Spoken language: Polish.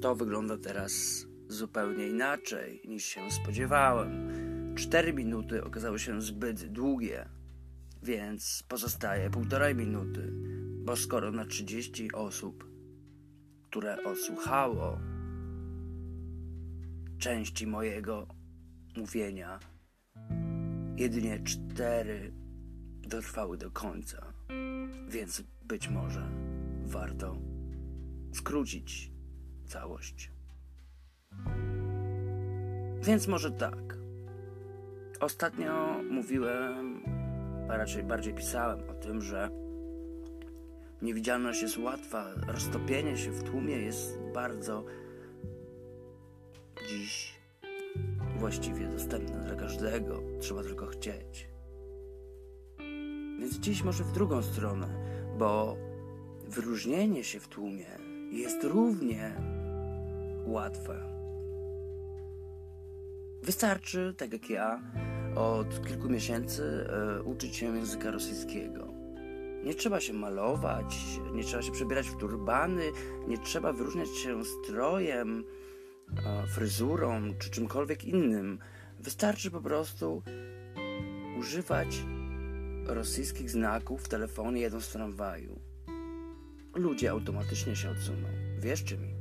to wygląda teraz zupełnie inaczej niż się spodziewałem. Cztery minuty okazały się zbyt długie, więc pozostaje półtorej minuty, bo skoro na 30 osób, które odsłuchało części mojego mówienia, jedynie cztery dotrwały do końca, więc być może warto skrócić całość. Więc może tak. Ostatnio mówiłem, a raczej bardziej pisałem o tym, że niewidzialność jest łatwa, roztopienie się w tłumie jest bardzo dziś właściwie dostępne dla każdego. Trzeba tylko chcieć. Więc dziś może w drugą stronę, bo wyróżnienie się w tłumie jest równie łatwe. Wystarczy, tak jak ja, od kilku miesięcy e, uczyć się języka rosyjskiego. Nie trzeba się malować, nie trzeba się przebierać w turbany, nie trzeba wyróżniać się strojem, e, fryzurą czy czymkolwiek innym. Wystarczy po prostu używać rosyjskich znaków w telefonie jedząc w tramwaju. Ludzie automatycznie się odsuną. Wierzcie mi.